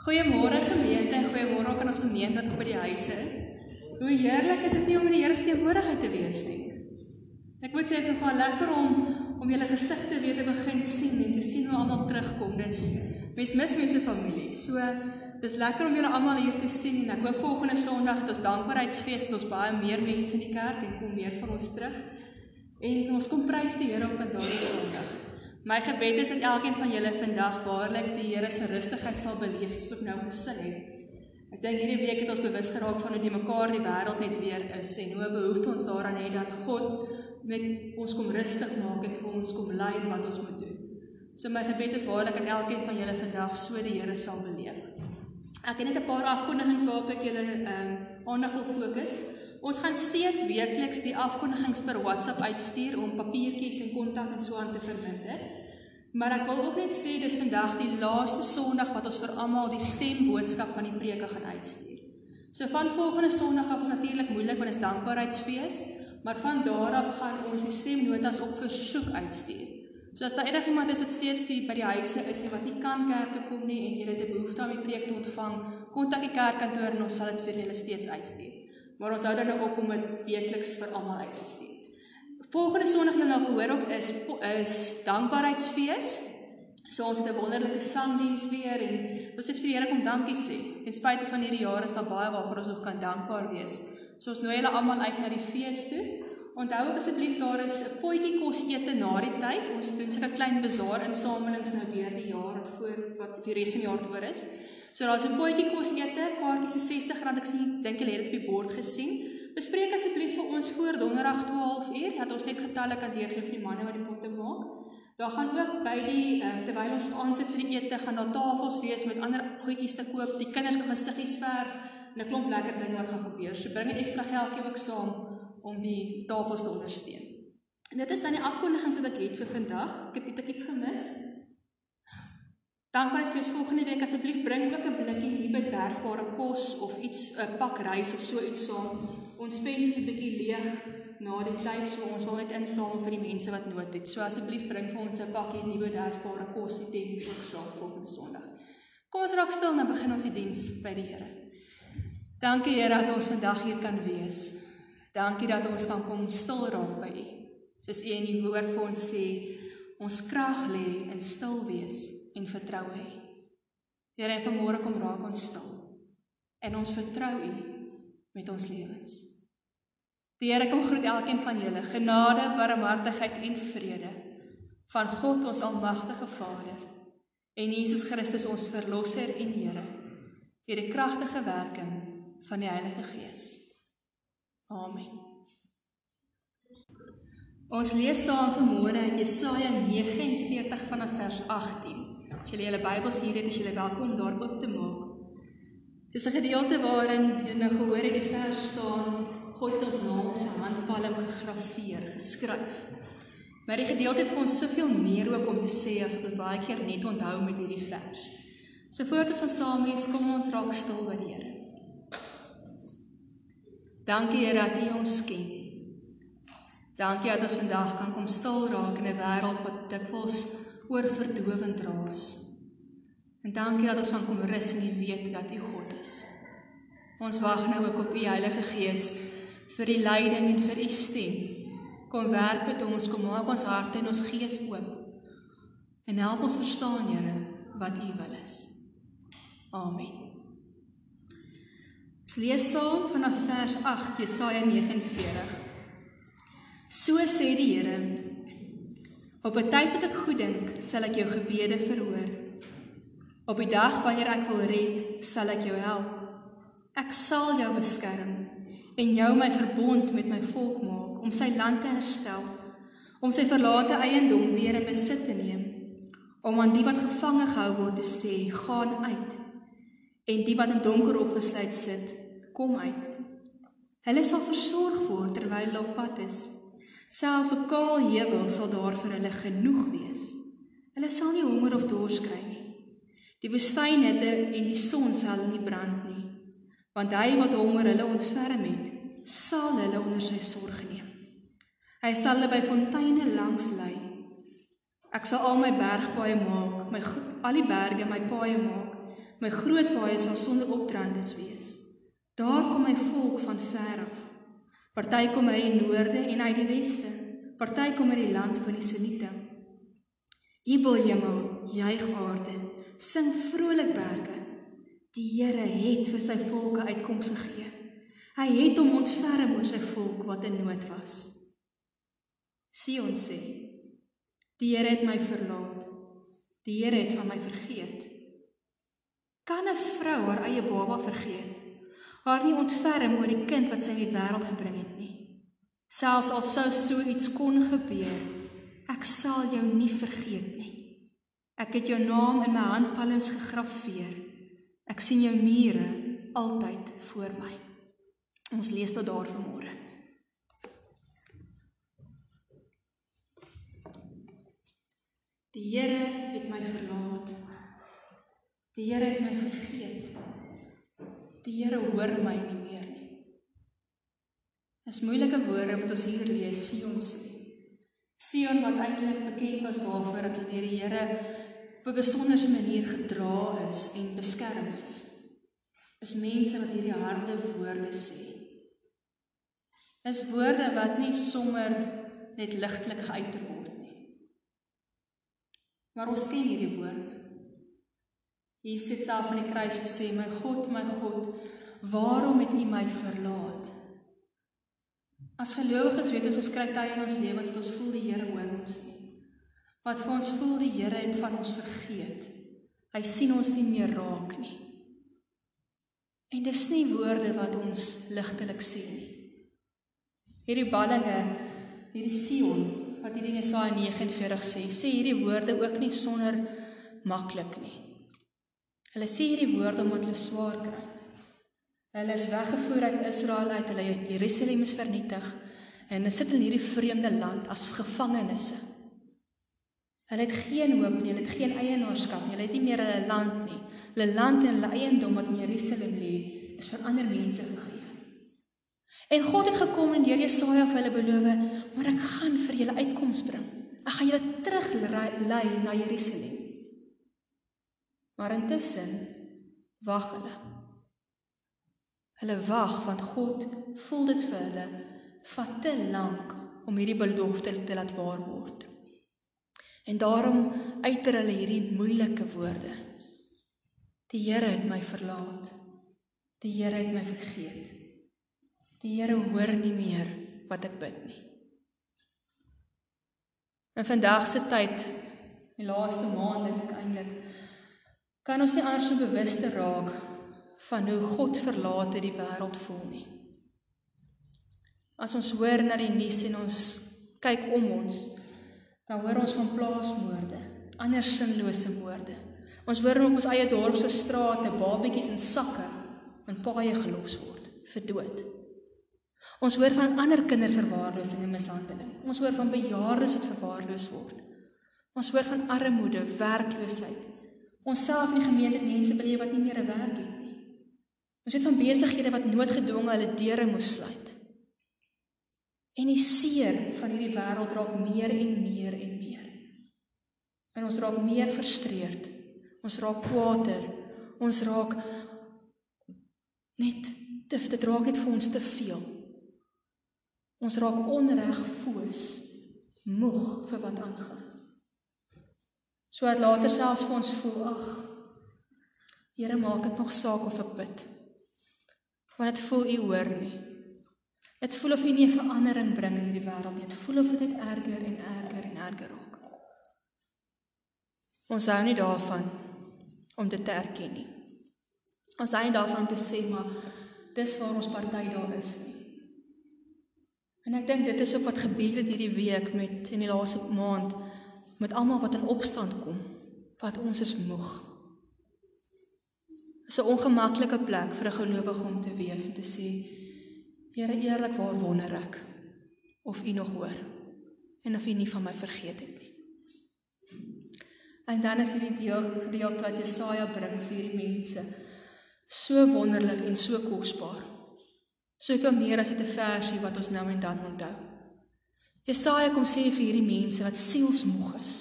Goeiemôre gemeente en goeiemôre ook aan ons gemeente wat op by die huise is. Hoe heerlik is dit nie om in die Here se teenwoordigheid te wees nie. Ek moet sê dit is nogal lekker om om julle gesigte weer te begin sien en te sien hoe almal terugkom. Dis mens mis mense familie. So dis lekker om julle almal hier te sien en ek hoop volgende Sondag het ons dankbaarheidsfees en ons baie meer mense in die kerk en kom meer van ons terug. En ons kom prys die Here op daardie Sondag. My gebed is dat elkeen van julle vandag waarlik die Here se rustigheid sal beleef soos ek nou gesing het. Ek dink hierdie week het ons bewus geraak van hoe die mekaar die wêreld net weer is en hoe behoefte ons daaraan het dat God met ons kom rustig maak en vir ons kom lei wat ons moet doen. So my gebed is waarlik dat elkeen van julle vandag so die Here sal beleef. Ek het net 'n paar afkondigings waarop ek julle ehm um, aandag wil fokus. Ons gaan steeds weekliks die afkondigings per WhatsApp uitstuur om papiertjies en kontak en so aan te verminder. Maar ek wil ook net sê dis vandag die laaste Sondag wat ons vir almal die stemboodskap van die preke gaan uitstuur. So van volgende Sondag af is natuurlik moeilik want dit is dankbaarheidsfees, maar van daar af gaan ons die stemnotas op versoek uitstuur. So as daar enigiemand is wat steeds die by die huise is en wat nie kan kerk toe kom nie en jy het 'n behoefte om die preek te ontvang, kontak die kerkkantoor en ons sal dit vir julle steeds uitstuur maar ons hou dan nou op om dit weekliks vir almal uit te stuur. Volgende Sondag julle nou gehoor ook is is dankbaarheidsfees. So ons het 'n wonderlike sangdiens weer en ons het vir die Here kom dankie sê. Ten spyte van hierdie jaar is daar baie waarvoor ons nog kan dankbaar wees. So ons nooi julle almal uit na die fees toe. Onthou asseblief daar is 'n potjie kos ete na die tyd. Ons doen sulke klein bazaar insamelings nou deur die jaar wat voor wat die res van die jaar oor is. So daar's 'n potjie kos ete, kaartjies is R60. Ek sien dink julle het dit op die bord gesien. Bespreek asseblief vir ons voor donderdag 12uur dat ons net getalle kan deurgee vir die manne wat die potte maak. Daar gaan ook by die um, terwyl ons aansit vir die ete gaan daar tafels wees met ander goedjies te koop. Die kinders kan gesiggies verf en 'n klomp lekker dinge wat gaan gebeur. So bring 'n ekstra geldjie ook saam om die tafels te ondersteun. En dit is dan die afkondigings wat ek het vir vandag. Ek het iets gemis. Dankbaarheid is volgende week asseblief bring ook 'n blikkie hierdie werkbare kos of iets 'n pak rys of so iets saam. Ons spens is 'n bietjie leeg na die tyd so ons wil net insamel vir die mense wat nood het. So asseblief bring vir ons 'n pakkie nuwe werkbare kos die tent ook saam volgende Sondag. Kom ons raak stil en begin ons die diens by die Here. Dankie Here dat ons vandag hier kan wees. Dankie dat ons kan kom stil raak by U. Soos U in die woord vir ons sê, ons krag lê in stil vertrou hê. Here, vanmôre kom raak ons stil en ons vertrou U met ons lewens. Die Here kom groet elkeen van julle. Genade, barmhartigheid en vrede van God ons almagtige Vader en Jesus Christus ons verlosser en Here deur die kragtige werking van die Heilige Gees. Amen. Ons lees saam vanmôre uit Jesaja 49 vanaf vers 18. As jy julle Bybels hier het, is jy welkom daar oop te maak. Dis 'n gedeelte waarin jy nou gehoor het die vers staan, God het ons naam op sy handpalm gegraveer, geskryf. Maar die gedeelte het vir ons soveel meer ook om te sê as wat ons baie keer net onthou met hierdie vers. So voordat ons saam lees, kom ons raak stil by die Here. Dankie Here dat U ons ken. Dankie dat ons vandag kan kom stil raak in 'n wêreld wat dikwels oor verdowend raas. En dankie dat ons van kom rus en weet dat U God is. Ons wag nou ook op U Heilige Gees vir die leiding en vir U stem. Kom werk met ons, kom maak ons harte en ons gees oop. En help ons verstaan, Here, wat U wil is. Amen. Ons lees saam vanaf vers 8 Jesaja 49. So sê die Here Op 'n tyd wat ek goed dink, sal ek jou gebede verhoor. Op die dag wanneer ek wil red, sal ek jou help. Ek sal jou beskerm en jou my verbond met my volk maak om sy land te herstel, om sy verlate eiendom weer in besit te neem, om aan die wat gevange gehou word te sê, gaan uit. En die wat in donker opgesluit sit, kom uit. Hulle sal versorg word terwyl hulle op pad is. Selfs op kaal heuwel sal daar vir hulle genoeg wees. Hulle sal nie honger of dors kry nie. Die woestynhitte en die son sal nie brand nie, want hy wat honger hulle ontferm het, sal hulle onder sy sorg neem. Hy sal hulle by fonteine langs lei. Ek sal al my bergpaaie maak, my al die berge my paaie maak. My groot paaie sal sonder opdrandes wees. Daar kom my volk van ver af. Party kom uit die noorde en uit die weste. Party kom uit die land van die Siniete. Jubel hemel, juig aarde, sing vrolik berge. Die Here het vir sy volke uitkoms gegee. Hy het hom ontferm oor sy volk wat in nood was. Sion sê: Die Here het my verlaat. Die Here het van my vergeet. Kan 'n vrou haar eie baba vergeet? Haar nie ontferm oor die kind wat sy in die wêreld gebring het nie. Selfs al sou so iets kon gebeur, ek sal jou nie vergeet nie. Ek het jou naam in my handpalms gegraveer. Ek sien jou mure altyd voor my. Ons lees tot daar vanmôre. Die Here het my verlaat. Die Here het my vergeet. Die Here hoor my nie meer nie. Dis moeilike woorde wat ons hier lees, Sion sê. Sion wat eintlik bekend was daarvoor dat hulle deur die Here op 'n besondere manier gedra is en beskerm is. Is mense wat hierdie harde woorde sê. Is woorde wat nie sommer net ligtelik geuit word nie. Maar ons ken hierdie woorde. Jesus het self aan die kruis gesê, "My God, my God, waarom het U my verlaat?" As gelowiges weet ons ons kry tye in ons lewens wat ons voel die Here hoor ons nie. Wat vir ons voel die Here het van ons vergeet. Hy sien ons nie meer raak nie. En dis nie woorde wat ons ligtelik sê nie. Hierdie ballinge, hierdie Sion wat hierdie Jesaja 49 sê, sê hierdie woorde ook nie sonder maklik nie. Hulle sê hierdie woorde omdat hulle swaar kry. Hulle is weggevoer uit Israel uit, hulle Jerusalem is vernietig en hulle sit in hierdie vreemde land as gevangenes. Hulle het geen hoop nie, hulle het geen eienaarskap nie, hulle het nie meer hulle land nie. Hulle land en hulle eiendom wat in Jerusalem lê, is vir ander mense gegee. En God het gekom en deur Jesaja vir hulle beloof, maar ek gaan vir julle uitkoms bring. Ek gaan julle teruglei na Jerusalem. Maar intussen wag hulle. Hulle wag want God voel dit vir hulle vat te lank om hierdie belofte te laat waar word. En daarom uiter hulle hierdie moeilike woorde. Die Here het my verlaat. Die Here het my vergeet. Die Here hoor nie meer wat ek bid nie. In vandag se tyd, die laaste maande dink ek eintlik kan ons nie anders bewus te raak van hoe God verlate die wêreld voel nie. As ons hoor na die nuus en ons kyk om ons, dan hoor ons van plaasmoorde, ander sinlose moorde. Ons hoor op ons eie dorp se strate babetjies in sakke in paaie gelos word vir dood. Ons hoor van ander kinderverwaarlosing en mishandeling. Ons hoor van bejaardes wat verwaarloos word. Ons hoor van armoede, werkloosheid, Ons self in die gemeente het mense beleef wat nie meer 'n werk het nie. Ons het van besighede wat noodgedwonge hulle deure moes sluit. En die seer van hierdie wêreld raak meer en meer en meer. En ons raak meer frustreerd. Ons raak kwaader. Ons raak net te dit raak net vir ons te veel. Ons raak onreg foos, moeg vir wat aangaan. So dat later selfs vir ons voel, ag. Here maak dit nog saak of ek bid. Want dit voel u hoor nie. Dit voel of u nie 'n verandering bring in hierdie wêreld nie. Dit voel of dit net erger en erger en erger raak. Ons hou nie daarvan om dit te erken nie. Ons hou nie daarvan om te sê maar dis waar ons party daar is nie. En ek dink dit is op wat gebeur het hierdie week met in die laaste maand met almal wat in opstand kom, wat ons is moeg. Dit is 'n ongemaklike plek vir 'n gelowige om te wees om te sê Here eerlik waar wonder ek of U nog hoor en of U nie van my vergeet het nie. En dan is hierdie deel gedeelte wat Jesaja bring vir hierdie mense so wonderlik en so kosbaar. Soveel meer as dit 'n versie wat ons nou en dan onthou. Jesaja kom sê vir hierdie mense wat sielsmoeg is.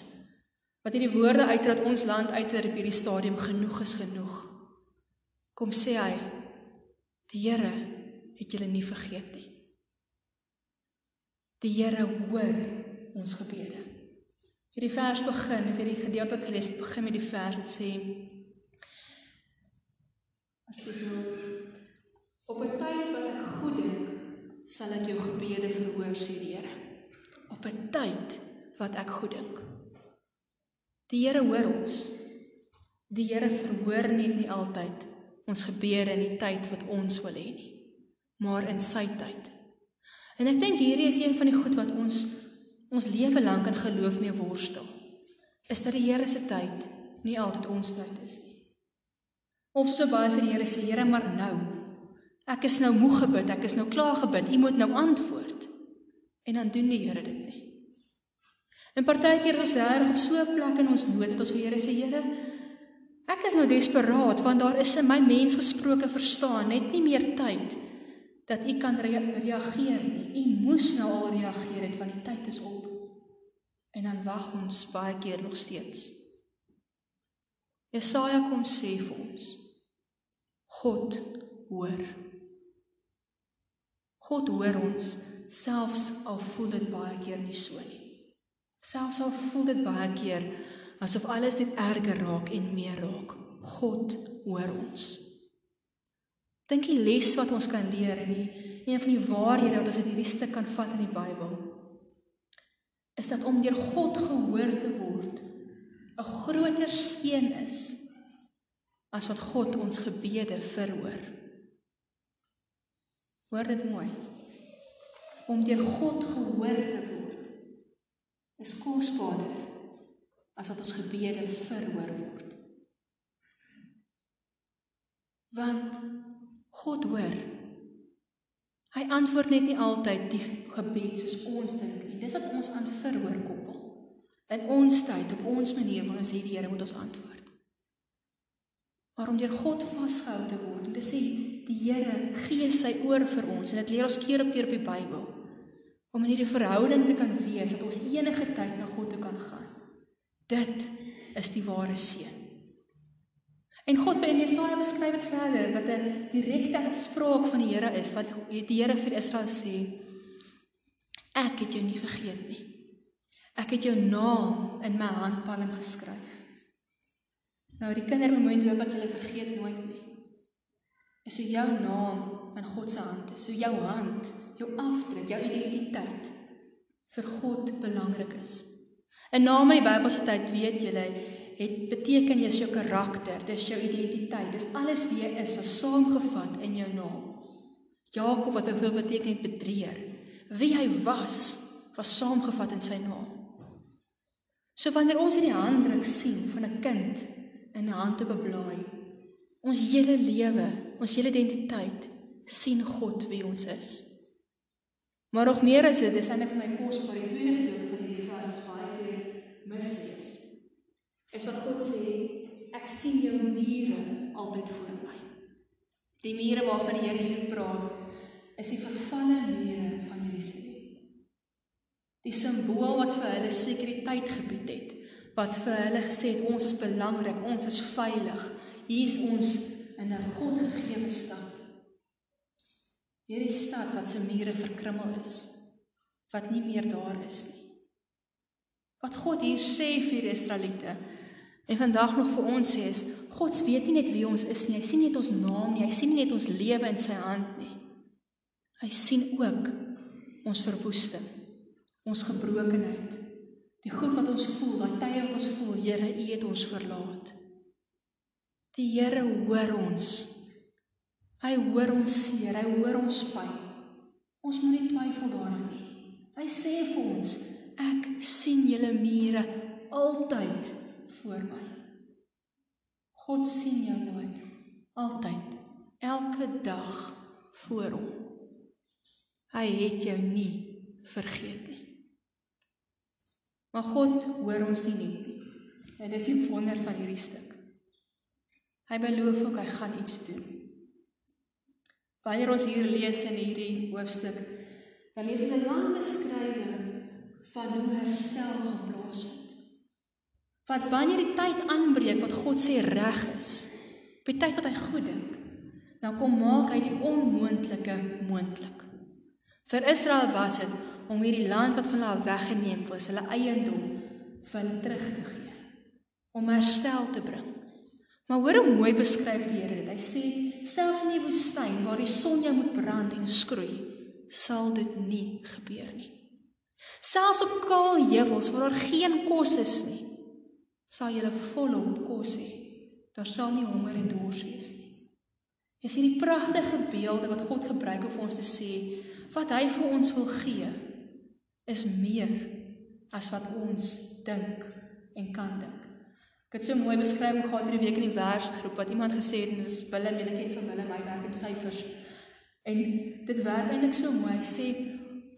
Wat hierdie woorde uit dat ons land uit ter hierdie stadium genoeg is genoeg. kom sê hy die Here het julle nie vergeet nie. Die Here hoor ons gebede. Hierdie vers begin, of hierdie gedeelte wat gelees het, begin met die vers wat sê As jy nou op 'n tyd wat ek goed dink, sal ek jou gebede verhoor, sê die Here. Op 'n tyd wat ek goed dink. Die Here hoor ons. Die Here verhoor net nie altyd ons gebede in die tyd wat ons wil hê nie, maar in sy tyd. En ek dink hierdie is een van die goed wat ons ons lewe lank in geloof mee worstel. Is dat die Here se tyd nie altyd ons tyd is nie. Of so baie vir die Here sê, Here, maar nou. Ek is nou moeg gebid, ek is nou klaar gebid. U moet nou antwoord. En dan doen die Here dit nie. En partykeer is reg op so 'n plek in ons nood dat ons vir Here sê, Here, Ek is nou desperaat want daar is in my mens gesproke verstaan net nie meer tyd dat u kan rea reageer nie. U moes nou al reageer het want die tyd is op. En dan wag ons baie keer nog steeds. Jesaja kom sê vir ons. God hoor. God hoor ons selfs al voel dit baie keer nie so nie. Selfs al voel dit baie keer asof alles net erger raak en meer raak. God hoor ons. Dink die les wat ons kan leer en die een van die waarhede wat ons uit hierdie stuk kan vat in die Bybel is dat om deur God gehoor te word 'n groter seën is as wat God ons gebede verhoor. Hoor dit mooi. Om deur God gehoor te word is kosbaarder as wat ons gebede verhoor word. Want God hoor. Hy antwoord net nie altyd die gebed soos ons dink nie. Dis wat ons aan verhoor koppel. In ons tyd, op ons manier wil ons hê die Here moet ons antwoord. Maar om deur God vasgehou te word, om te sê die Here gee sy oor vir ons en dit leer ons keer op keer op die Bybel om in hierdie verhouding te kan wees dat ons enige tyd na God toe kan gaan. Dit is die ware seën. En God by Jesaja beskryf dit verder wat 'n direkte spraak van die Here is wat die Here vir Israel sê: Ek het jou nie vergeet nie. Ek het jou naam in my handpalm geskryf. Nou die kindermoment hoop ek julle vergeet nooit nie. Is hoe jou naam in God se hand is, hoe jou hand, jou afdruk, jou identiteit vir God belangrik is. 'n Naam in die Bybelse tyd weet julle het beteken jy's jou karakter, dis jou identiteit, dis alles wie jy is wat saamgevat in jou naam. Jakob wat veel beteken het bedrieër. Wie hy was, was saamgevat in sy naam. So wanneer ons hierdie handdruk sien van 'n kind in 'n hand op 'n blaai, ons hele lewe, ons hele identiteit sien God wie ons is. Maar nog meer is dit, dis eintlik vir my kosbaar die tweede gedeelte mislees. Is wat God sê, ek sien jou mure altyd voor my. Die mure waarvan die Here hier praat, is die vervalle mure van Jerusalem. Die simbool wat vir hulle sekuriteit gebied het, wat vir hulle gesê het ons is belangrik, ons is veilig. Hier is ons in 'n Godgegewe stad. Hierdie stad wat se mure verkrummel is, wat nie meer daar is nie. Wat God hier sê vir die Israeliete en vandag nog vir ons sê is God weet nie net wie ons is nie. Hy sien nie net ons naam nie. Hy sien nie net ons lewe in sy hand nie. Hy sien ook ons verwoesting, ons gebrokenheid. Die goed wat ons voel, daai tye wat ons voel, Here, U het ons verlaat. Die Here hoor ons. Hy hoor ons seer, hy hoor ons pyn. Ons moet nie twyfel daarin nie. Hy sê vir ons, Ek sien julle mure altyd voor my. God sien jou nood altyd, elke dag voor hom. Hy het jou nie vergeet nie. Maar God hoor ons nie net nie. En dis die wonder van hierdie stuk. Hy beloof ook hy gaan iets doen. Wanneer ons hier lees in hierdie hoofstuk, dan lees ons 'n lang beskrywing van hoe herstel geplaas word. Wat wanneer die tyd aanbreek wat God sê reg is, op die tyd wat hy goed dink, dan kom maak hy die onmoontlike moontlik. Vir Israel was dit om hierdie land wat van hulle weggeneem was, hulle eiendom vir hulle terug te gee, om herstel te bring. Maar hoor hoe mooi beskryf die Here dit. Hy sê selfs in die woestyn waar die son jou moet brand en skroei, sal dit nie gebeur nie. Selfs op kaal heuwels waar daar geen kos is nie, sal jy volop kos hê. Daar sal nie honger en dors wees nie. Jy sien die pragtige beelde wat God gebruik om vir ons te sê wat hy vir ons wil gee is meer as wat ons dink en kan dink. Ek het so mooi beskrywing gehad hierdie week in die versgroep wat iemand gesê het en dis Willem, jy ken vir Willem, hy werk in syfers. En dit werk eintlik so mooi. Hy sê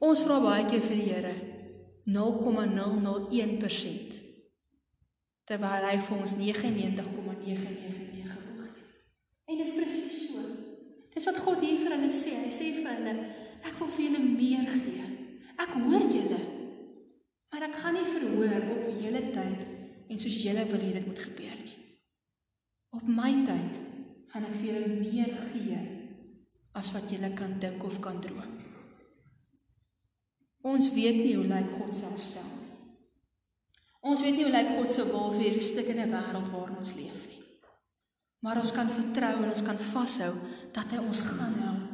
ons vra baie keer vir die Here 0,001% terwyl hy vir ons 99,999 wil gee. En dis presies so. Dis wat God hier vir hulle sê. Hy sê vir hulle, ek wil vir julle meer gee. Ek hoor julle. Maar ek gaan nie verhoor op julle tyd en soos julle wil hê dit moet gebeur nie. Op my tyd gaan ek vir julle meer gee as wat julle kan dink of kan droom. Ons weet nie hoe lyk God se herstel nie. Ons weet nie hoe lyk God se wil vir hierdie stukkende wêreld waarin ons leef nie. Maar ons kan vertrou en ons kan vashou dat hy ons gaan help.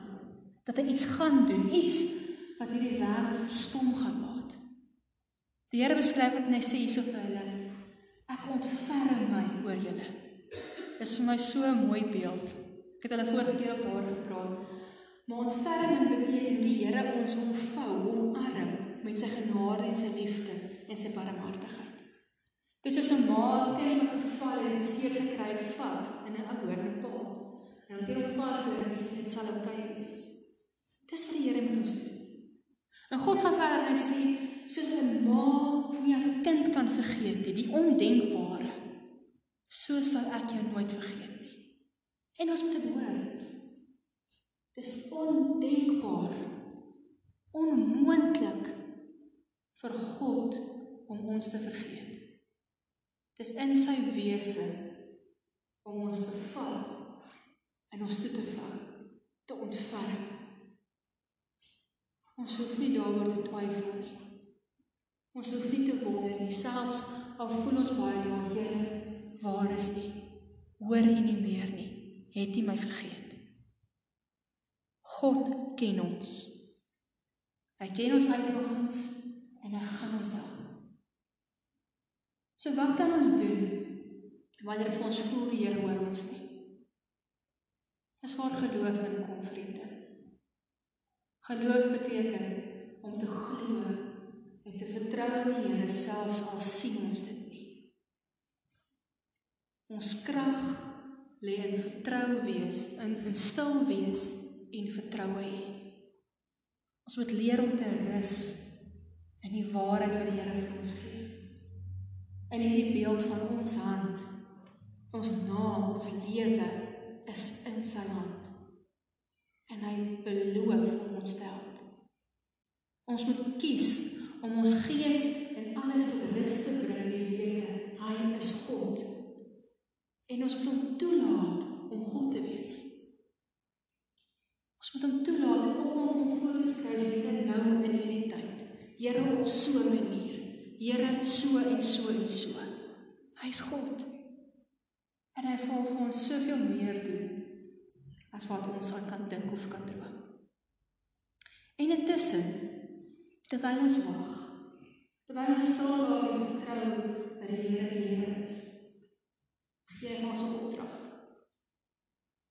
Dat hy iets gaan doen, iets wat hierdie wêreld verstom gaan laat. Die Here beskryf dit en hy sê hierso vir hulle: ontferm my oor julle. Dit is vir my so 'n mooi beeld. Ek het hulle vorige keer op daar gepraat. Maar ontferming beteken die Here ons omvou, omarm met sy genade en sy liefde en sy barmhartigheid. Dis soos 'n ma kind wat geval het en seer gekry het vat in 'n ouer pa. En dan hom vas en sê dit sal oukei wees. Dis wat die Here met ons doen. En God gaan verder en hy sê soos 'n ma nie haar kind kan vergeet die ondenkbare, so sal ek jou nooit vergeet nie. En ons moet dit hoor. Dis ondenkbaar. Onmoontlik vir God om ons te vergeet. Dis in sy wese om ons te vat en ons toe te vang, te ontferm. Ons hoef nie daaroor te twyfel nie. Ons hoef nie te wonder nie, selfs al voel ons baie daar, Here, waar is U? Hoor U nie meer nie? Het U my vergeet? God ken ons. Hy ken ons uitdagings en hy gaan ons help. So wat kan ons doen wanneer dit vir ons voel die Here hoor ons nie? Dis waar geloof inkom, vriende. Geloof beteken om te glo en te vertrou in die Here selfs al sien ons dit. Ons krag lê in vertrou wees, in in stil wees en vertroue hê. Ons moet leer om te rus in die waarheid wat die Here vir ons gee in hierdie beeld van ons hand. Ons naam, ons lewe is in sy hand. En hy beloof om ons te help. Ons moet kies om ons gees en alles tot rus te bring en weet hy is God. En ons moet hom toelaat om God te wees. Ons moet hom toelaat om hom om voor te skryf hier nou in hierdie tyd. Here op so 'n manier Here so en so en so. Hy's God. En hy wil vir ons soveel meer doen as wat ons kan dink of kan droom. En intussen terwyl ons wag, terwyl ons stil daar en vertrou dat die Here die Here is. Gee hy ons 'n opdrag.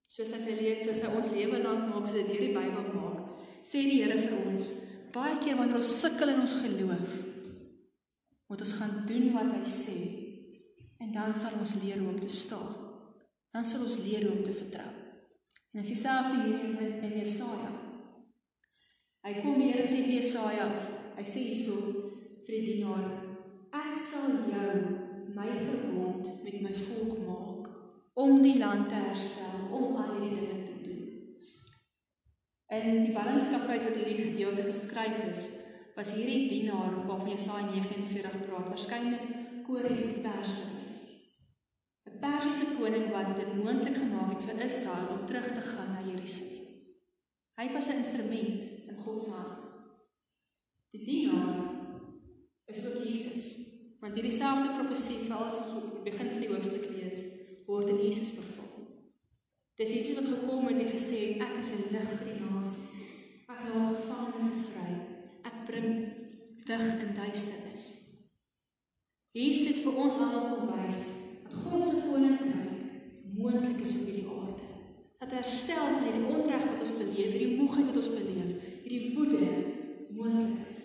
Soos as hy leer, soos hy ons lewe lank maak, soos hy deur die Bybel maak, sê die Here vir ons baie keer wanneer ons sukkel in ons geloof, moet ons gaan doen wat hy sê en dan sal ons leer hoe om te staan. Dan sal ons leer hoe om te vertrou. En dit is dieselfde hier in in Jesaja. Hy kom hier sê vir Jesaja, hy sê hierso vir die dienaar, ek sal jou my verbond met my volk maak om die land te herstel, om al hierdie dinge te doen. En die ballingskapheid wat hierdie gedeelte geskryf is, was hierdie dienaar waarvan Jesaja 49 praat, waarskynlik Kores die pers gewees. 'n Persiese koning wat dit moontlik gemaak het vir Israel om terug te gaan na Jerusalem. Hy was 'n instrument in God se hand. Die dienaar is ook Jesus, want hierdie selfde profesie val as ons begin van die hoofstuk lees, word in Jesus vervul. Dis Jesus wat gekom het en gesê het ek is 'n lig vir die nasies. Ek laat gevangenes vry. Ek bring lig in duisternis. Jesus het vir ons almal kom wys dat God se koninkryk moontlik is op hierdie aarde. Dat herstel van hierdie onreg wat ons beleef, hierdie moegheid wat ons beleef, hierdie woede moontlik is.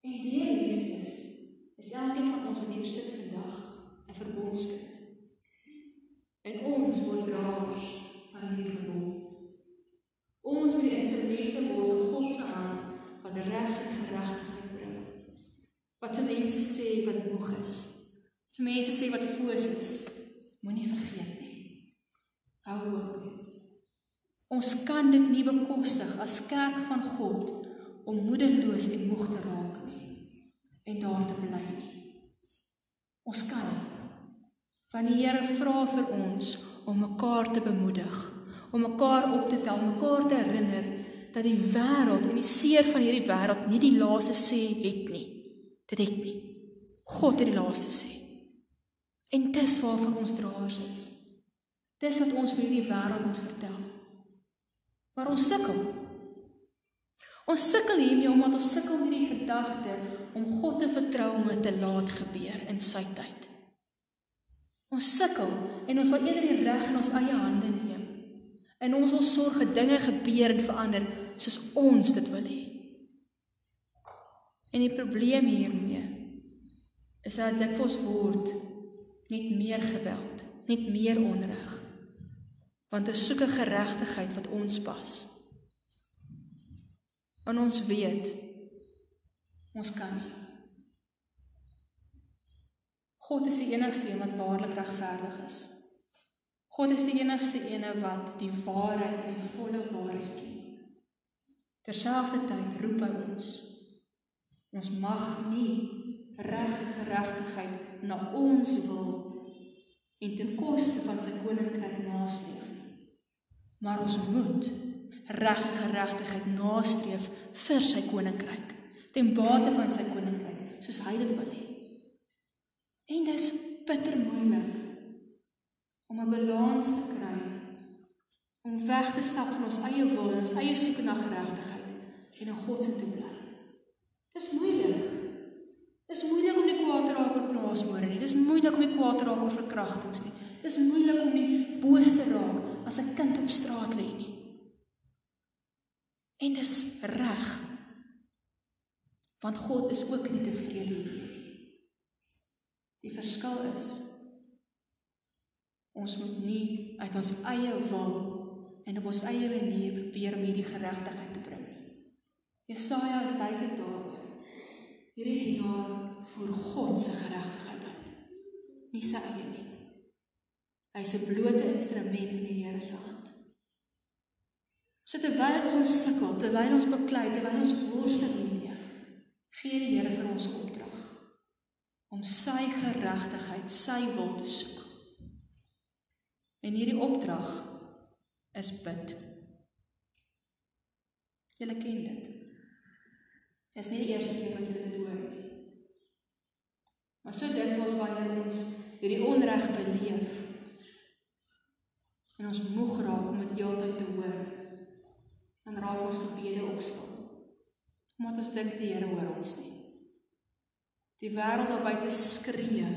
En deur Jesus is elkeen van ons wat hier sit vandag 'n verbondskind. En ons word draers van hierdie verbond. Ons moet instrumente word in God se hand wat reg en geregtigheid bring. Wat mense sê wat moeg is. Wat mense sê wat foos is, moenie vergeet nie. Hou hoop. Ons kan dit nie bekostig as kerk van God om moedeloos en moeg te raak en daar te bly nie. Ons kan nie. Want die Here vra vir ons om mekaar te bemoedig, om mekaar op te tel, mekaar te herinner dat die wêreld en die seer van hierdie wêreld nie die laaste sê het nie. Dit het nie. God het die laaste sê. En dis waarvan ons draers is. Dis wat ons vir hierdie wêreld moet vertel. Maar ons sukkel. Ons sukkel hiermee omdat ons sukkel met die gedagte om God te vertrou om dit te laat gebeur in sy tyd. Ons sukkel en ons wil eerder die reg in ons eie hande neem. En ons wil sorg dat dinge gebeur en verander soos ons dit wil hê. En die probleem hiermee is dat dit dikwels word net meer geweld, net meer onreg. Want ons soek 'n geregtigheid wat ons pas. En ons weet ons kan nie. God is die enigste een wat waarlik regverdig is. God is die enigste een wat die waarheid en die volle waarheid ken. Terselfdertyd roep hy ons. Ons mag nie reg geregtigheid na ons wil en ten koste van sy koninkryk nastreef nie. Maar ons moet reg geregtigheid nastreef vir sy koninkryk, ten bate van sy koninkryk, soos hy dit wil hê. En dis bitter moeilik om 'n balans te kry om weg te stap van ons eie wil en ons eie soeke na geregtigheid en in God se te bly. Dis moeilik. Dis moeilik om nie kwaad te raak oor plaasmoorde nie. Dis moeilik om nie kwaad te raak oor verkrachtings nie. Dis moeilik om nie boos te raak as 'n kind op straat lê nie. En dis reg. Want God is ook nie tevrede hiermee nie. Die verskil is ons moet nie uit ons eie wil en op ons eie manier probeer om hierdie geregtigheid te bring nie. Jesaja is duidelik daaroor. Hierdie dienaar voer God se geregtigheid uit, nie sy eie nie. Hy's 'n blote instrument in die Here se hand. So terwyl ons sukkel, terwyl ons beklei, terwyl ons worstel hiermee, gee die Here vir ons opdrag om sy geregtigheid, sy wil te soek. En hierdie opdrag is bid. Julle ken dit. Dis nie die eerste keer wat julle dit hoor nie. Maar so dit was wanneer ons hierdie onreg beleef en ons moeg raak om dit heeltyd te hoor, dan raak ons gebede ook stil. Omdat ons dink die Here hoor ons nie. Die wêreld daar buite skree.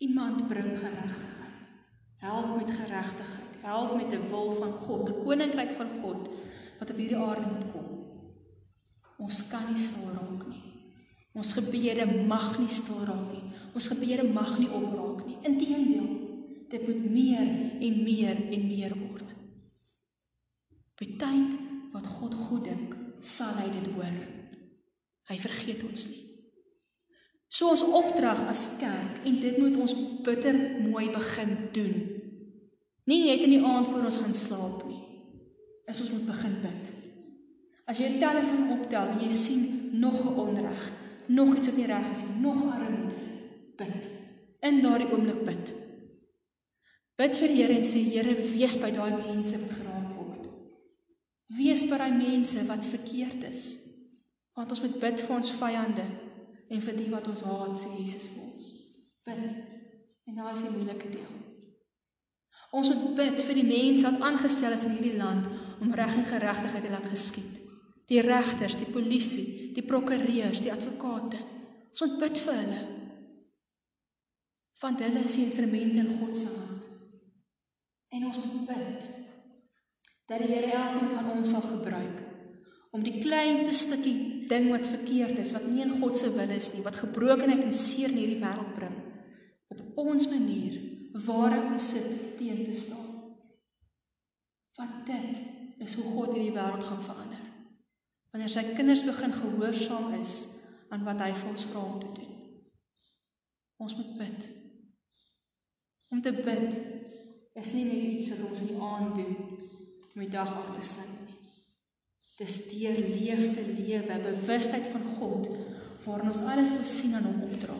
Iemand bring geregtigheid. Help met geregtigheid. Help met 'n wil van God, 'n koninkryk van God wat op hierdie aarde moet kom. Ons kan nie stil raak nie. Ons gebede mag nie stil raak nie. Ons gebede mag nie opraak nie. Inteendeel, dit moet meer en meer en meer word. By tyd wat God goed dink, sal hy dit hoor. Hy vergeet ons nie. So ons opdrag as kerk en dit moet ons bitter mooi begin doen. Nie net in die aand voor ons gaan slaap nie. Is ons moet begin bid. As jy 'n telefoon optel en jy sien nog 'n onreg, nog iets wat nie reg is nie, nog armoede, bid. In daardie oomblik bid. Bid vir die Here en sê Here, wees by daai mense wat geraak. Wees by daai mense wat verkeerd is. Want ons moet bid vir ons vyande en vir die wat ons haat, sê Jesus vir ons. Bid. En daai is die moeilike deel. Ons moet bid vir die mense wat aangestel is in hierdie land om reg en geregtigheid te laat geskied. Die regters, die polisie, die prokureurs, die advokate. Ons moet bid vir hulle. Want hulle is instrumente in God se hand. En ons moet bid dat die Here elkeen van ons sal gebruik om die kleinste stukkie ding wat verkeerd is, wat nie in God se wil is nie, wat gebrokenheid en seer in hierdie wêreld bring, op ons manier waar ons sit teen te staan. Want dit is hoe God hierdie wêreld gaan verander. Wanneer sy kinders begin gehoorsaam is aan wat hy vir ons vra om te doen. Ons moet bid. Om te bid is nie net iets wat ons in die aand doen om die dag af te sluit nie. Dis deur leefte lewe, bewustheid van God waarin ons alles wat ons sien aan hom opdra.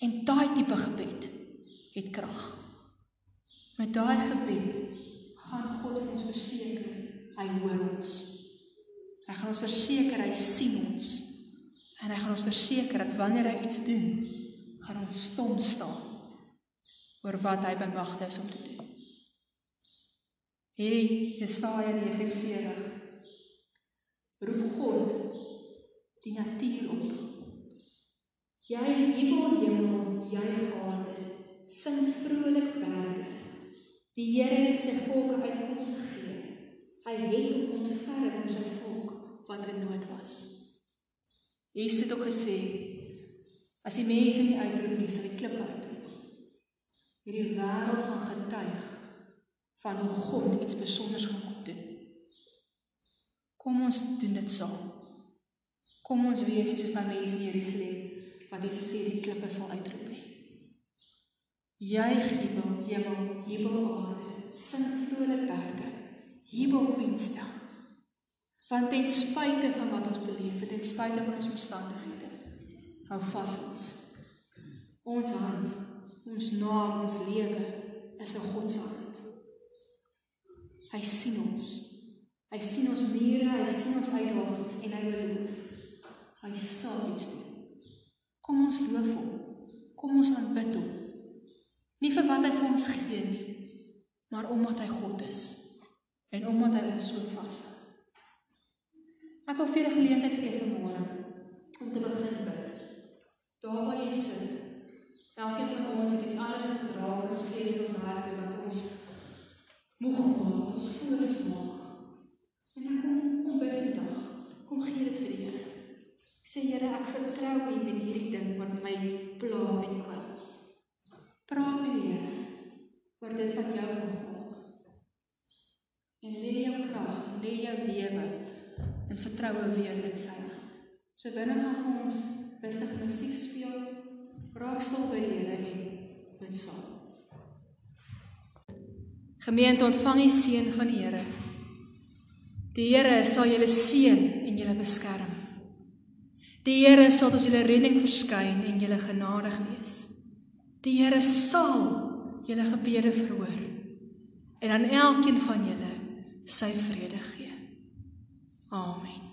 En daai tipe gebed het krag. Met daai gebed gaan God vir ons verseker hy hoor ons. Hy gaan ons verseker hy sien ons. En hy gaan ons verseker dat wanneer hy iets doen, gaan ons stom staan oor wat hy bemagtig is om te doen. Hierdie Jesaja 49 roep God die natuur op. Jy hemel hemel, jy aarde, sing vrolik berge. Die Here het vir sy volk uitkoms gegee. Hy het hom ontferm oor sy volk wat in nood was. Jesus het ook gesê as die mense nie uitroep nie, sal die klippe uitroep. Hierdie wêreld gaan getuig van hoe God iets spesiaals gaan kom doen. Kom ons doen dit saam. Kom ons wees soos daai mense in Jerusalem wat Jesus sê die klippe sal uitroep nie. Juig hemel, hemel, hemel aarde, sing vrolik berge, jubel Queenstown. Want ten spyte van wat ons beleef, ten spyte van ons omstandighede, hou vas ons. Ons hand, ons naam, ons lewe is in God se hand. Hy sien ons. Hy sien ons mure, hy sien ons uitdagings en hy beloof hy sal iets doen. Kom ons loof hom. Kom ons aanbid hom. Nie vir wat hy vir ons gee nie, maar omdat hy God is en omdat hy ons so vashou. Ek wil vir 'n geleentheid gee vanmôre om te begin bid. Daar waar jy sit. Elkeen van ons het iets anders wat ons raak ons gees en ons harte wat moeg maak, ons foos maak. En ek kom kom bid vandag. Kom gee dit vir die Here. Sê Here, ek vertrou U met hierdie ding wat my pla en kwel. Praat met die Here oor dit wat jou begaan. En lê jou krag, lê jou lewe in vertroue weer in sy hand. So binne gaan vir ons rustige musiek speel. Raak stil by die Here en bid saam. Gemeente ontvang die seën van die Here. Die Here sal julle seën en julle beskerm. Die Here sal tot julle redding verskyn en julle genadig wees. Die Here sal julle gebede verhoor en aan elkeen van julle sy vrede gee. Amen.